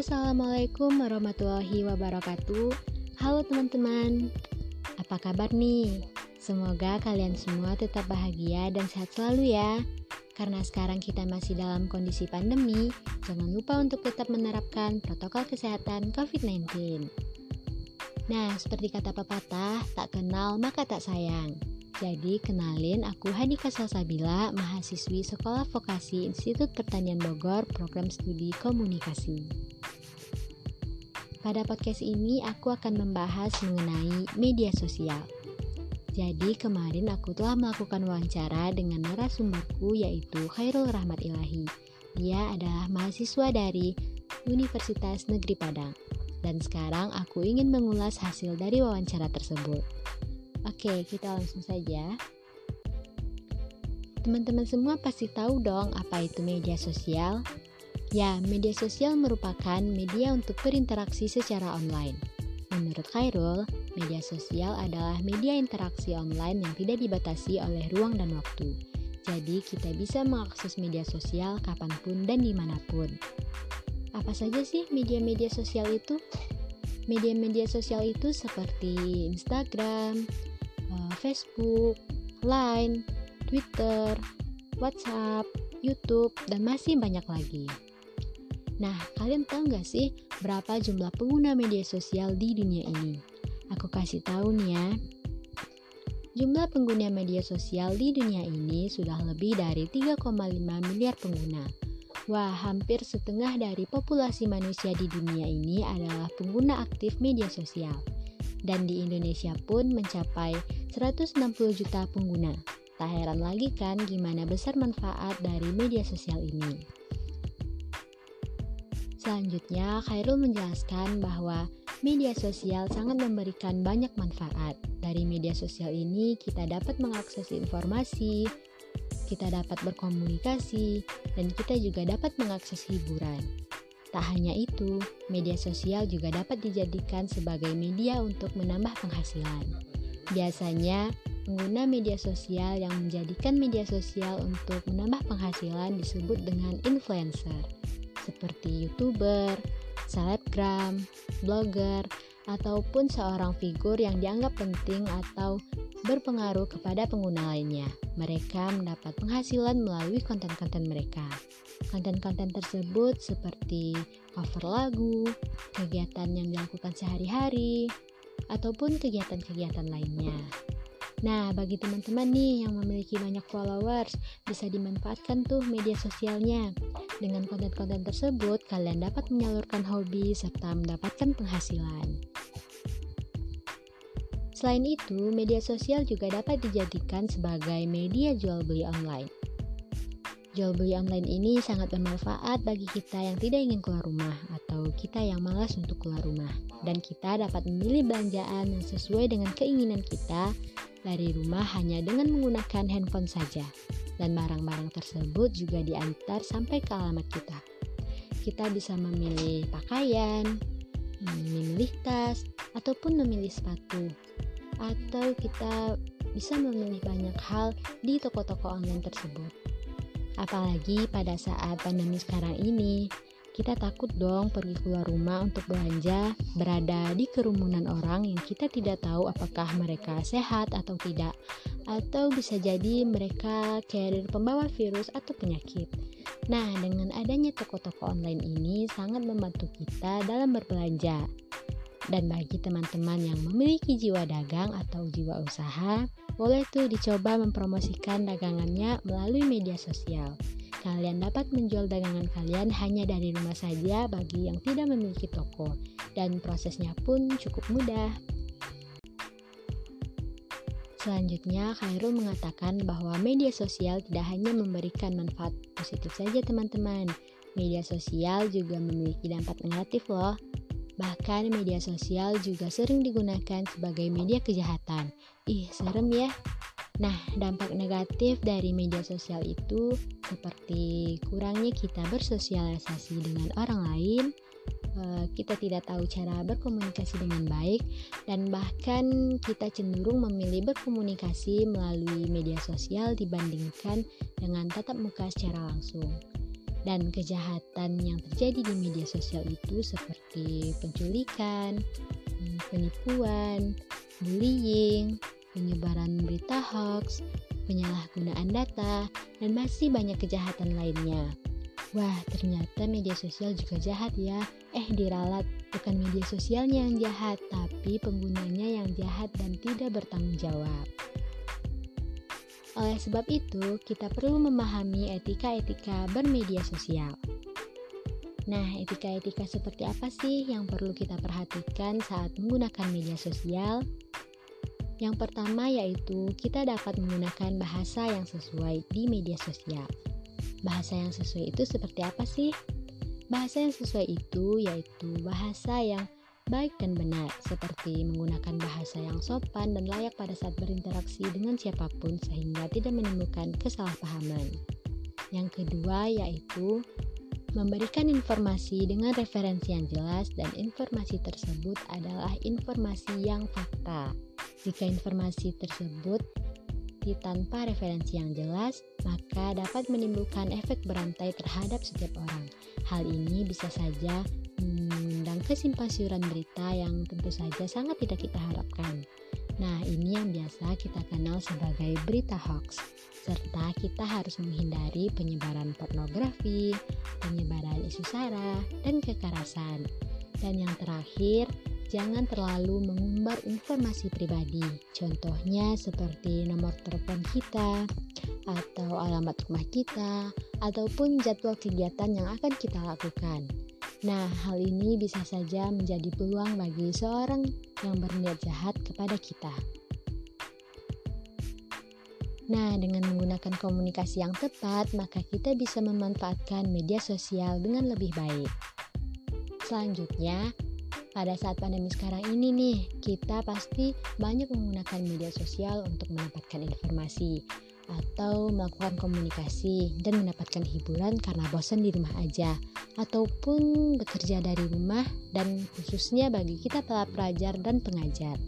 Assalamualaikum warahmatullahi wabarakatuh. Halo teman-teman, apa kabar nih? Semoga kalian semua tetap bahagia dan sehat selalu ya. Karena sekarang kita masih dalam kondisi pandemi, jangan lupa untuk tetap menerapkan protokol kesehatan COVID-19. Nah, seperti kata pepatah, tak kenal maka tak sayang. Jadi, kenalin aku Hanika Salsabila, mahasiswi Sekolah Vokasi Institut Pertanian Bogor, program studi komunikasi. Pada podcast ini, aku akan membahas mengenai media sosial. Jadi, kemarin aku telah melakukan wawancara dengan narasumberku yaitu Khairul Rahmat Ilahi. Dia adalah mahasiswa dari Universitas Negeri Padang. Dan sekarang aku ingin mengulas hasil dari wawancara tersebut. Oke, kita langsung saja. Teman-teman semua pasti tahu dong apa itu media sosial. Ya, media sosial merupakan media untuk berinteraksi secara online. Menurut Khairul, media sosial adalah media interaksi online yang tidak dibatasi oleh ruang dan waktu. Jadi, kita bisa mengakses media sosial kapan pun dan di mana pun. Apa saja sih media-media sosial itu? Media-media sosial itu seperti Instagram, Facebook, Line, Twitter, WhatsApp, YouTube, dan masih banyak lagi. Nah, kalian tahu nggak sih berapa jumlah pengguna media sosial di dunia ini? Aku kasih tahu nih ya. Jumlah pengguna media sosial di dunia ini sudah lebih dari 3,5 miliar pengguna. Wah, hampir setengah dari populasi manusia di dunia ini adalah pengguna aktif media sosial dan di Indonesia pun mencapai 160 juta pengguna. Tak heran lagi kan gimana besar manfaat dari media sosial ini. Selanjutnya, Khairul menjelaskan bahwa media sosial sangat memberikan banyak manfaat. Dari media sosial ini, kita dapat mengakses informasi, kita dapat berkomunikasi, dan kita juga dapat mengakses hiburan. Tak hanya itu, media sosial juga dapat dijadikan sebagai media untuk menambah penghasilan. Biasanya, pengguna media sosial yang menjadikan media sosial untuk menambah penghasilan disebut dengan influencer, seperti YouTuber, selebgram, blogger, ataupun seorang figur yang dianggap penting atau berpengaruh kepada pengguna lainnya. Mereka mendapat penghasilan melalui konten-konten mereka. Konten-konten tersebut seperti cover lagu, kegiatan yang dilakukan sehari-hari, ataupun kegiatan-kegiatan lainnya. Nah, bagi teman-teman nih yang memiliki banyak followers, bisa dimanfaatkan tuh media sosialnya. Dengan konten-konten tersebut, kalian dapat menyalurkan hobi serta mendapatkan penghasilan. Selain itu, media sosial juga dapat dijadikan sebagai media jual beli online. Jual beli online ini sangat bermanfaat bagi kita yang tidak ingin keluar rumah atau kita yang malas untuk keluar rumah. Dan kita dapat memilih belanjaan yang sesuai dengan keinginan kita dari rumah hanya dengan menggunakan handphone saja. Dan barang-barang tersebut juga diantar sampai ke alamat kita. Kita bisa memilih pakaian, memilih tas, ataupun memilih sepatu. Atau kita bisa memilih banyak hal di toko-toko online tersebut. Apalagi pada saat pandemi sekarang ini, kita takut dong pergi keluar rumah untuk belanja, berada di kerumunan orang yang kita tidak tahu apakah mereka sehat atau tidak, atau bisa jadi mereka carrier pembawa virus atau penyakit. Nah, dengan adanya toko-toko online ini sangat membantu kita dalam berbelanja. Dan bagi teman-teman yang memiliki jiwa dagang atau jiwa usaha, boleh tuh dicoba mempromosikan dagangannya melalui media sosial. Kalian dapat menjual dagangan kalian hanya dari rumah saja bagi yang tidak memiliki toko, dan prosesnya pun cukup mudah. Selanjutnya, Khairul mengatakan bahwa media sosial tidak hanya memberikan manfaat positif saja teman-teman. Media sosial juga memiliki dampak negatif loh. Bahkan media sosial juga sering digunakan sebagai media kejahatan. Ih, serem ya. Nah, dampak negatif dari media sosial itu seperti kurangnya kita bersosialisasi dengan orang lain, eh, kita tidak tahu cara berkomunikasi dengan baik, dan bahkan kita cenderung memilih berkomunikasi melalui media sosial dibandingkan dengan tatap muka secara langsung. Dan kejahatan yang terjadi di media sosial itu seperti penculikan, penipuan, bullying, penyebaran berita hoax, penyalahgunaan data, dan masih banyak kejahatan lainnya. Wah, ternyata media sosial juga jahat ya. Eh, diralat, bukan media sosialnya yang jahat, tapi penggunanya yang jahat dan tidak bertanggung jawab. Oleh sebab itu, kita perlu memahami etika-etika bermedia sosial. Nah, etika-etika seperti apa sih yang perlu kita perhatikan saat menggunakan media sosial? Yang pertama yaitu kita dapat menggunakan bahasa yang sesuai di media sosial. Bahasa yang sesuai itu seperti apa sih? Bahasa yang sesuai itu yaitu bahasa yang baik dan benar, seperti menggunakan bahasa yang sopan dan layak pada saat berinteraksi dengan siapa pun sehingga tidak menimbulkan kesalahpahaman. Yang kedua yaitu memberikan informasi dengan referensi yang jelas dan informasi tersebut adalah informasi yang fakta. Jika informasi tersebut tanpa referensi yang jelas, maka dapat menimbulkan efek berantai terhadap setiap orang. Hal ini bisa saja kesimpang berita yang tentu saja sangat tidak kita harapkan. Nah, ini yang biasa kita kenal sebagai berita hoax. Serta kita harus menghindari penyebaran pornografi, penyebaran isu sara, dan kekerasan. Dan yang terakhir, jangan terlalu mengumbar informasi pribadi. Contohnya seperti nomor telepon kita, atau alamat rumah kita, ataupun jadwal kegiatan yang akan kita lakukan. Nah, hal ini bisa saja menjadi peluang bagi seorang yang berniat jahat kepada kita. Nah, dengan menggunakan komunikasi yang tepat, maka kita bisa memanfaatkan media sosial dengan lebih baik. Selanjutnya, pada saat pandemi sekarang ini nih, kita pasti banyak menggunakan media sosial untuk mendapatkan informasi atau melakukan komunikasi dan mendapatkan hiburan karena bosan di rumah aja ataupun bekerja dari rumah dan khususnya bagi kita para pelajar dan pengajar.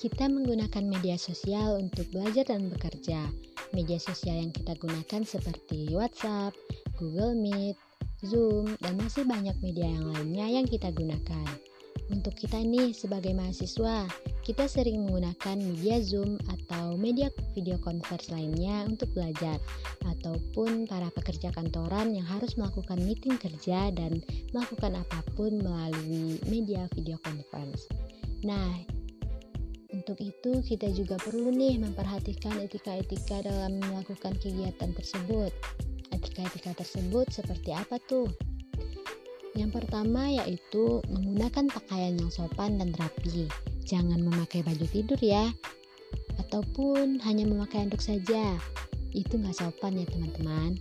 Kita menggunakan media sosial untuk belajar dan bekerja. Media sosial yang kita gunakan seperti WhatsApp, Google Meet, Zoom, dan masih banyak media yang lainnya yang kita gunakan. Untuk kita nih sebagai mahasiswa, kita sering menggunakan media Zoom atau media video conference lainnya untuk belajar ataupun para pekerja kantoran yang harus melakukan meeting kerja dan melakukan apa pun melalui media video conference. Nah, untuk itu kita juga perlu nih memperhatikan etika-etika dalam melakukan kegiatan tersebut. Etika-etika tersebut seperti apa tuh? Yang pertama yaitu menggunakan pakaian yang sopan dan rapi. Jangan memakai baju tidur ya, ataupun hanya memakai anduk saja. Itu nggak sopan ya teman-teman.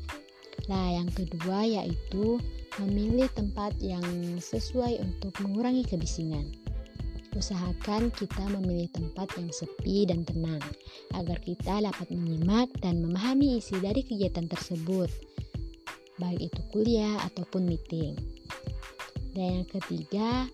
Nah, yang kedua yaitu memilih tempat yang sesuai untuk mengurangi kebisingan. Usahakan kita memilih tempat yang sepi dan tenang agar kita dapat menyimak dan memahami isi dari kegiatan tersebut, baik itu kuliah ataupun meeting. Dan yang ketiga,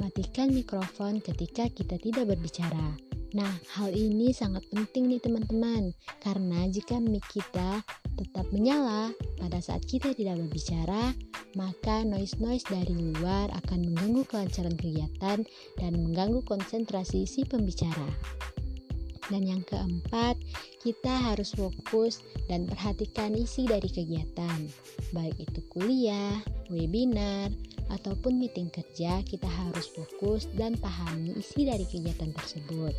matikan mikrofon ketika kita tidak berbicara. Nah, hal ini sangat penting nih teman-teman, karena jika mic kita tetap menyala pada saat kita tidak berbicara, maka noise-noise dari luar akan mengganggu kelancaran kegiatan dan mengganggu konsentrasi si pembicara. Dan yang keempat, kita harus fokus dan perhatikan isi dari kegiatan, baik itu kuliah, webinar, ataupun meeting kerja, kita harus fokus dan pahami isi dari kegiatan tersebut.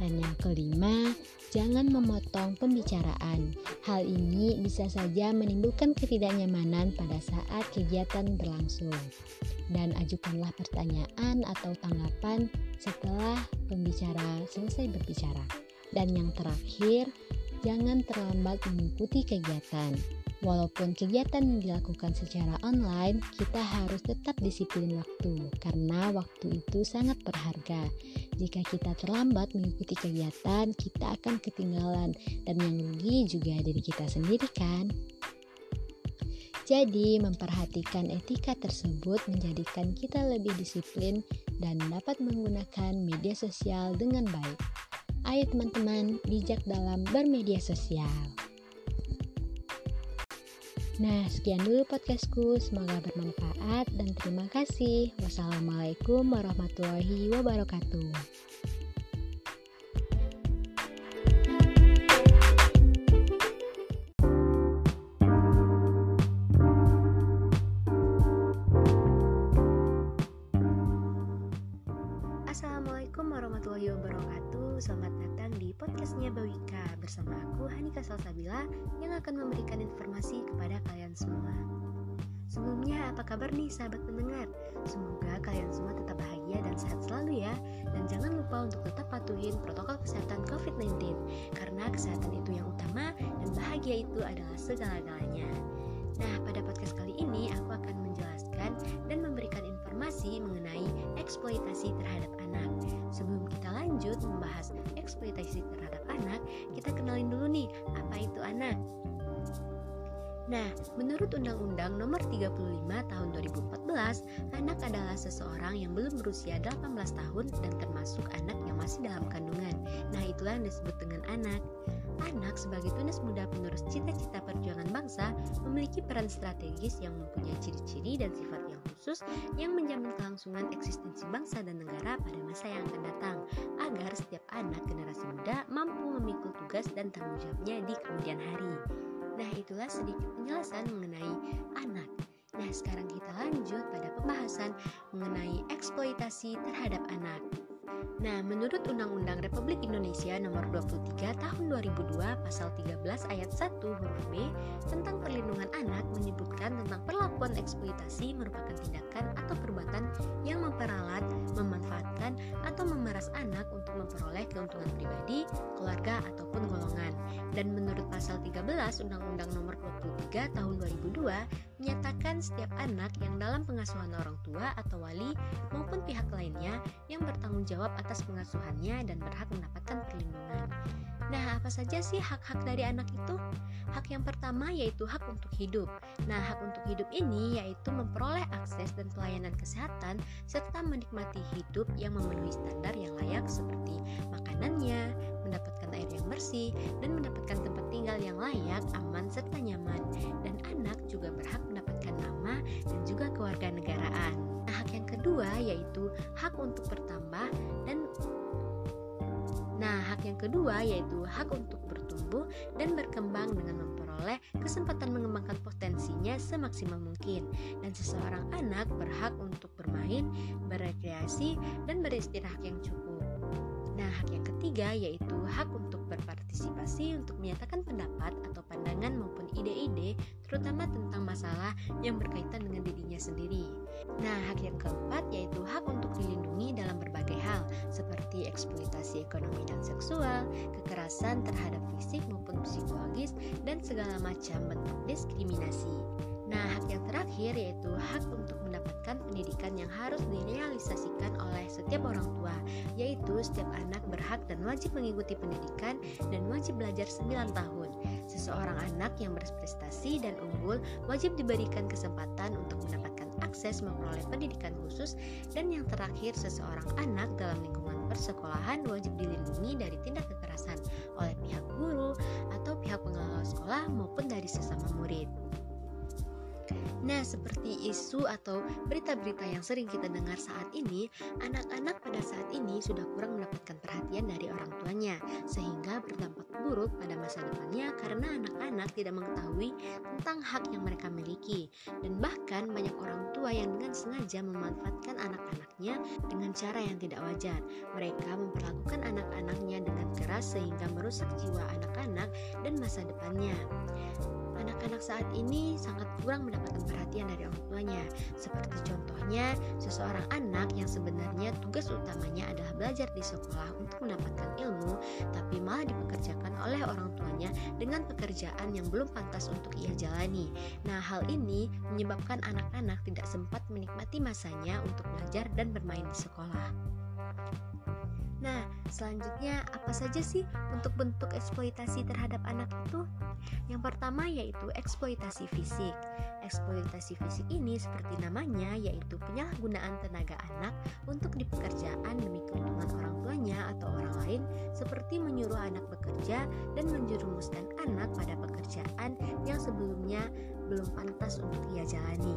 Dan yang kelima, jangan memotong pembicaraan. Hal ini bisa saja menimbulkan ketidaknyamanan pada saat kegiatan berlangsung. Dan ajukanlah pertanyaan atau tanggapan setelah pembicara selesai berbicara. Dan yang terakhir, jangan terlambat mengikuti kegiatan. Walaupun kegiatan dilakukan secara online, kita harus tetap disiplin waktu karena waktu itu sangat berharga. Jika kita terlambat mengikuti kegiatan, kita akan ketinggalan dan yang rugi juga diri kita sendiri kan? Jadi, memperhatikan etika tersebut menjadikan kita lebih disiplin dan dapat menggunakan media sosial dengan baik. Ayo teman-teman, bijak dalam bermedia sosial. Nah, sekian dulu podcastku. Semoga bermanfaat dan terima kasih. Wassalamualaikum warahmatullahi wabarakatuh. Bersama aku Hanika Salsabila Yang akan memberikan informasi kepada kalian semua. Sebelumnya apa kabar nih sahabat pendengar? Semoga kalian semua tetap bahagia dan sehat selalu ya. Dan jangan lupa untuk tetap patuhin protokol kesehatan COVID-19 Karena kesehatan itu yang utama Dan bahagia itu adalah segala-galanya. Nah pada podcast kali ini aku akan menjelaskan dan memberikan informasi mengenai eksploitasi terhadap anak. Sebelum kita lanjut membahas eksploitasi terhadap anak, kita kenalin dulu nih, apa itu anak? Nah, menurut Undang-Undang Nomor 35 Tahun 2014, anak adalah seseorang yang belum berusia 18 tahun dan termasuk anak yang masih dalam kandungan. Nah, itulah yang disebut dengan anak. Anak sebagai tunas muda penerus cita-cita perjuangan bangsa memiliki peran strategis yang mempunyai ciri-ciri dan sifat yang khusus yang menjamin kelangsungan eksistensi bangsa dan negara pada masa yang akan datang agar setiap anak generasi muda mampu memikul tugas dan tanggung jawabnya di kemudian hari. Nah, itulah sedikit penjelasan mengenai anak. Nah, sekarang kita lanjut pada pembahasan mengenai eksploitasi terhadap anak. Nah, menurut Undang-Undang Republik Indonesia Nomor 23 Tahun 2002 Pasal 13 Ayat 1 huruf B tentang perlindungan anak menyebutkan tentang perlakuan eksploitasi merupakan tindakan atau perbuatan yang memperalat, memanfaatkan, atau memeras anak untuk memperoleh keuntungan pribadi, keluarga, ataupun golongan. Dan menurut pasal 13 Undang-Undang Nomor 23 Tahun 2002 menyatakan setiap anak yang dalam pengasuhan orang tua atau wali maupun pihak lainnya yang bertanggung jawab atas pengasuhannya dan berhak mendapatkan perlindungan. Nah, apa saja sih hak-hak dari anak itu? Hak yang pertama yaitu hak untuk hidup. Nah, hak untuk hidup ini yaitu memperoleh akses dan pelayanan kesehatan serta menikmati hidup yang memenuhi standar yang layak seperti makanannya, mendapatkan air yang bersih, dan mendapatkan tempat tinggal yang layak, aman, serta nyaman. Dan anak juga berhak nama dan juga kewarganegaraan. Nah, hak yang kedua yaitu hak untuk bertambah dan Nah, hak yang kedua yaitu hak untuk bertumbuh dan berkembang dengan memperoleh kesempatan mengembangkan potensinya semaksimal mungkin. Dan seseorang anak berhak untuk bermain, berekreasi, dan beristirahat yang cukup. Nah, hak yang ketiga yaitu hak untuk berpartisipasi untuk menyatakan pendapat atau pandangan maupun ide-ide terutama tentang masalah yang berkaitan dengan dirinya sendiri. Nah, hak yang keempat yaitu hak untuk dilindungi dalam berbagai hal seperti eksploitasi ekonomi dan seksual, kekerasan terhadap fisik maupun psikologis, dan segala macam bentuk diskriminasi. Nah, hak yang terakhir yaitu hak untuk mendapatkan pendidikan yang harus direalisasikan oleh setiap orang tua, yaitu setiap anak berhak dan wajib mengikuti pendidikan dan wajib belajar 9 tahun. Seseorang anak yang berprestasi dan unggul wajib diberikan kesempatan untuk mendapatkan akses memperoleh pendidikan khusus dan yang terakhir seseorang anak dalam lingkungan persekolahan wajib dilindungi dari tindak kekerasan oleh pihak guru atau pihak pengelola sekolah maupun dari sesama murid. Nah, seperti isu atau berita-berita yang sering kita dengar saat ini, anak-anak pada saat ini sudah kurang mendapatkan perhatian dari orang tuanya, sehingga berdampak buruk pada masa depannya karena anak-anak tidak mengetahui tentang hak yang mereka miliki. Dan bahkan banyak orang tua yang dengan sengaja memanfaatkan anak-anaknya dengan cara yang tidak wajar. Mereka memperlakukan anak-anaknya dengan keras sehingga merusak jiwa anak-anak dan masa depannya. Anak-anak saat ini sangat kurang mendapatkan perhatian dari orang tuanya. Seperti contohnya, seseorang anak yang sebenarnya tugas utamanya adalah belajar di sekolah untuk mendapatkan ilmu, tapi malah dipekerjakan oleh orang tuanya dengan pekerjaan yang belum pantas untuk ia jalani. Nah, hal ini menyebabkan anak-anak tidak sempat menikmati masanya untuk belajar dan bermain di sekolah. Nah, selanjutnya apa saja sih untuk bentuk eksploitasi terhadap anak itu? Yang pertama yaitu eksploitasi fisik. Eksploitasi fisik ini seperti namanya yaitu penyalahgunaan tenaga anak untuk di pekerjaan demi keuntungan orang tuanya atau orang lain seperti menyuruh anak bekerja dan menjerumuskan anak pada pekerjaan yang sebelumnya belum pantas untuk ia jalani.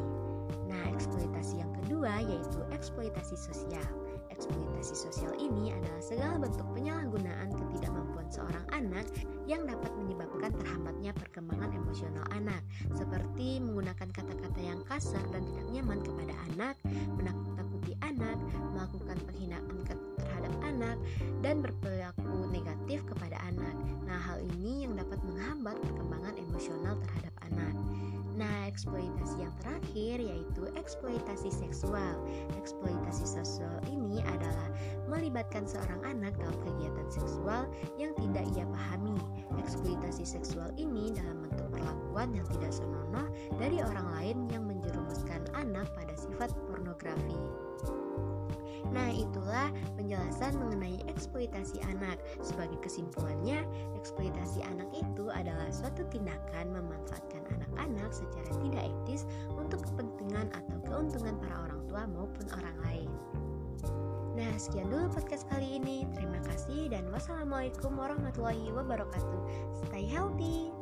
Nah, eksploitasi yang kedua yaitu eksploitasi sosial. Eksploitasi sosial ini adalah segala bentuk penyalahgunaan ketidakmampuan seorang anak yang dapat menyebabkan terhambatnya perkembangan emosional anak, seperti menggunakan kata-kata yang kasar dan tidak nyaman kepada anak, menakut-nakuti anak, melakukan penghinaan terhadap anak, dan berperilaku negatif kepada anak. Nah, hal ini yang dapat menghambat perkembangan emosional terhadap anak. Nah, eksploitasi yang terakhir yaitu eksploitasi seksual. Eksploitasi seksual ini adalah melibatkan seorang anak dalam kegiatan seksual yang tidak ia pahami. Eksploitasi seksual ini dalam bentuk perlakuan yang tidak senonoh dari orang lain yang menjerumuskan itulah penjelasan mengenai eksploitasi anak. Sebagai kesimpulannya, eksploitasi anak itu adalah suatu tindakan memanfaatkan anak-anak secara tidak etis untuk kepentingan atau keuntungan para orang tua maupun orang lain. Nah, sekian dulu podcast kali ini. Terima kasih dan wassalamualaikum warahmatullahi wabarakatuh. Stay healthy.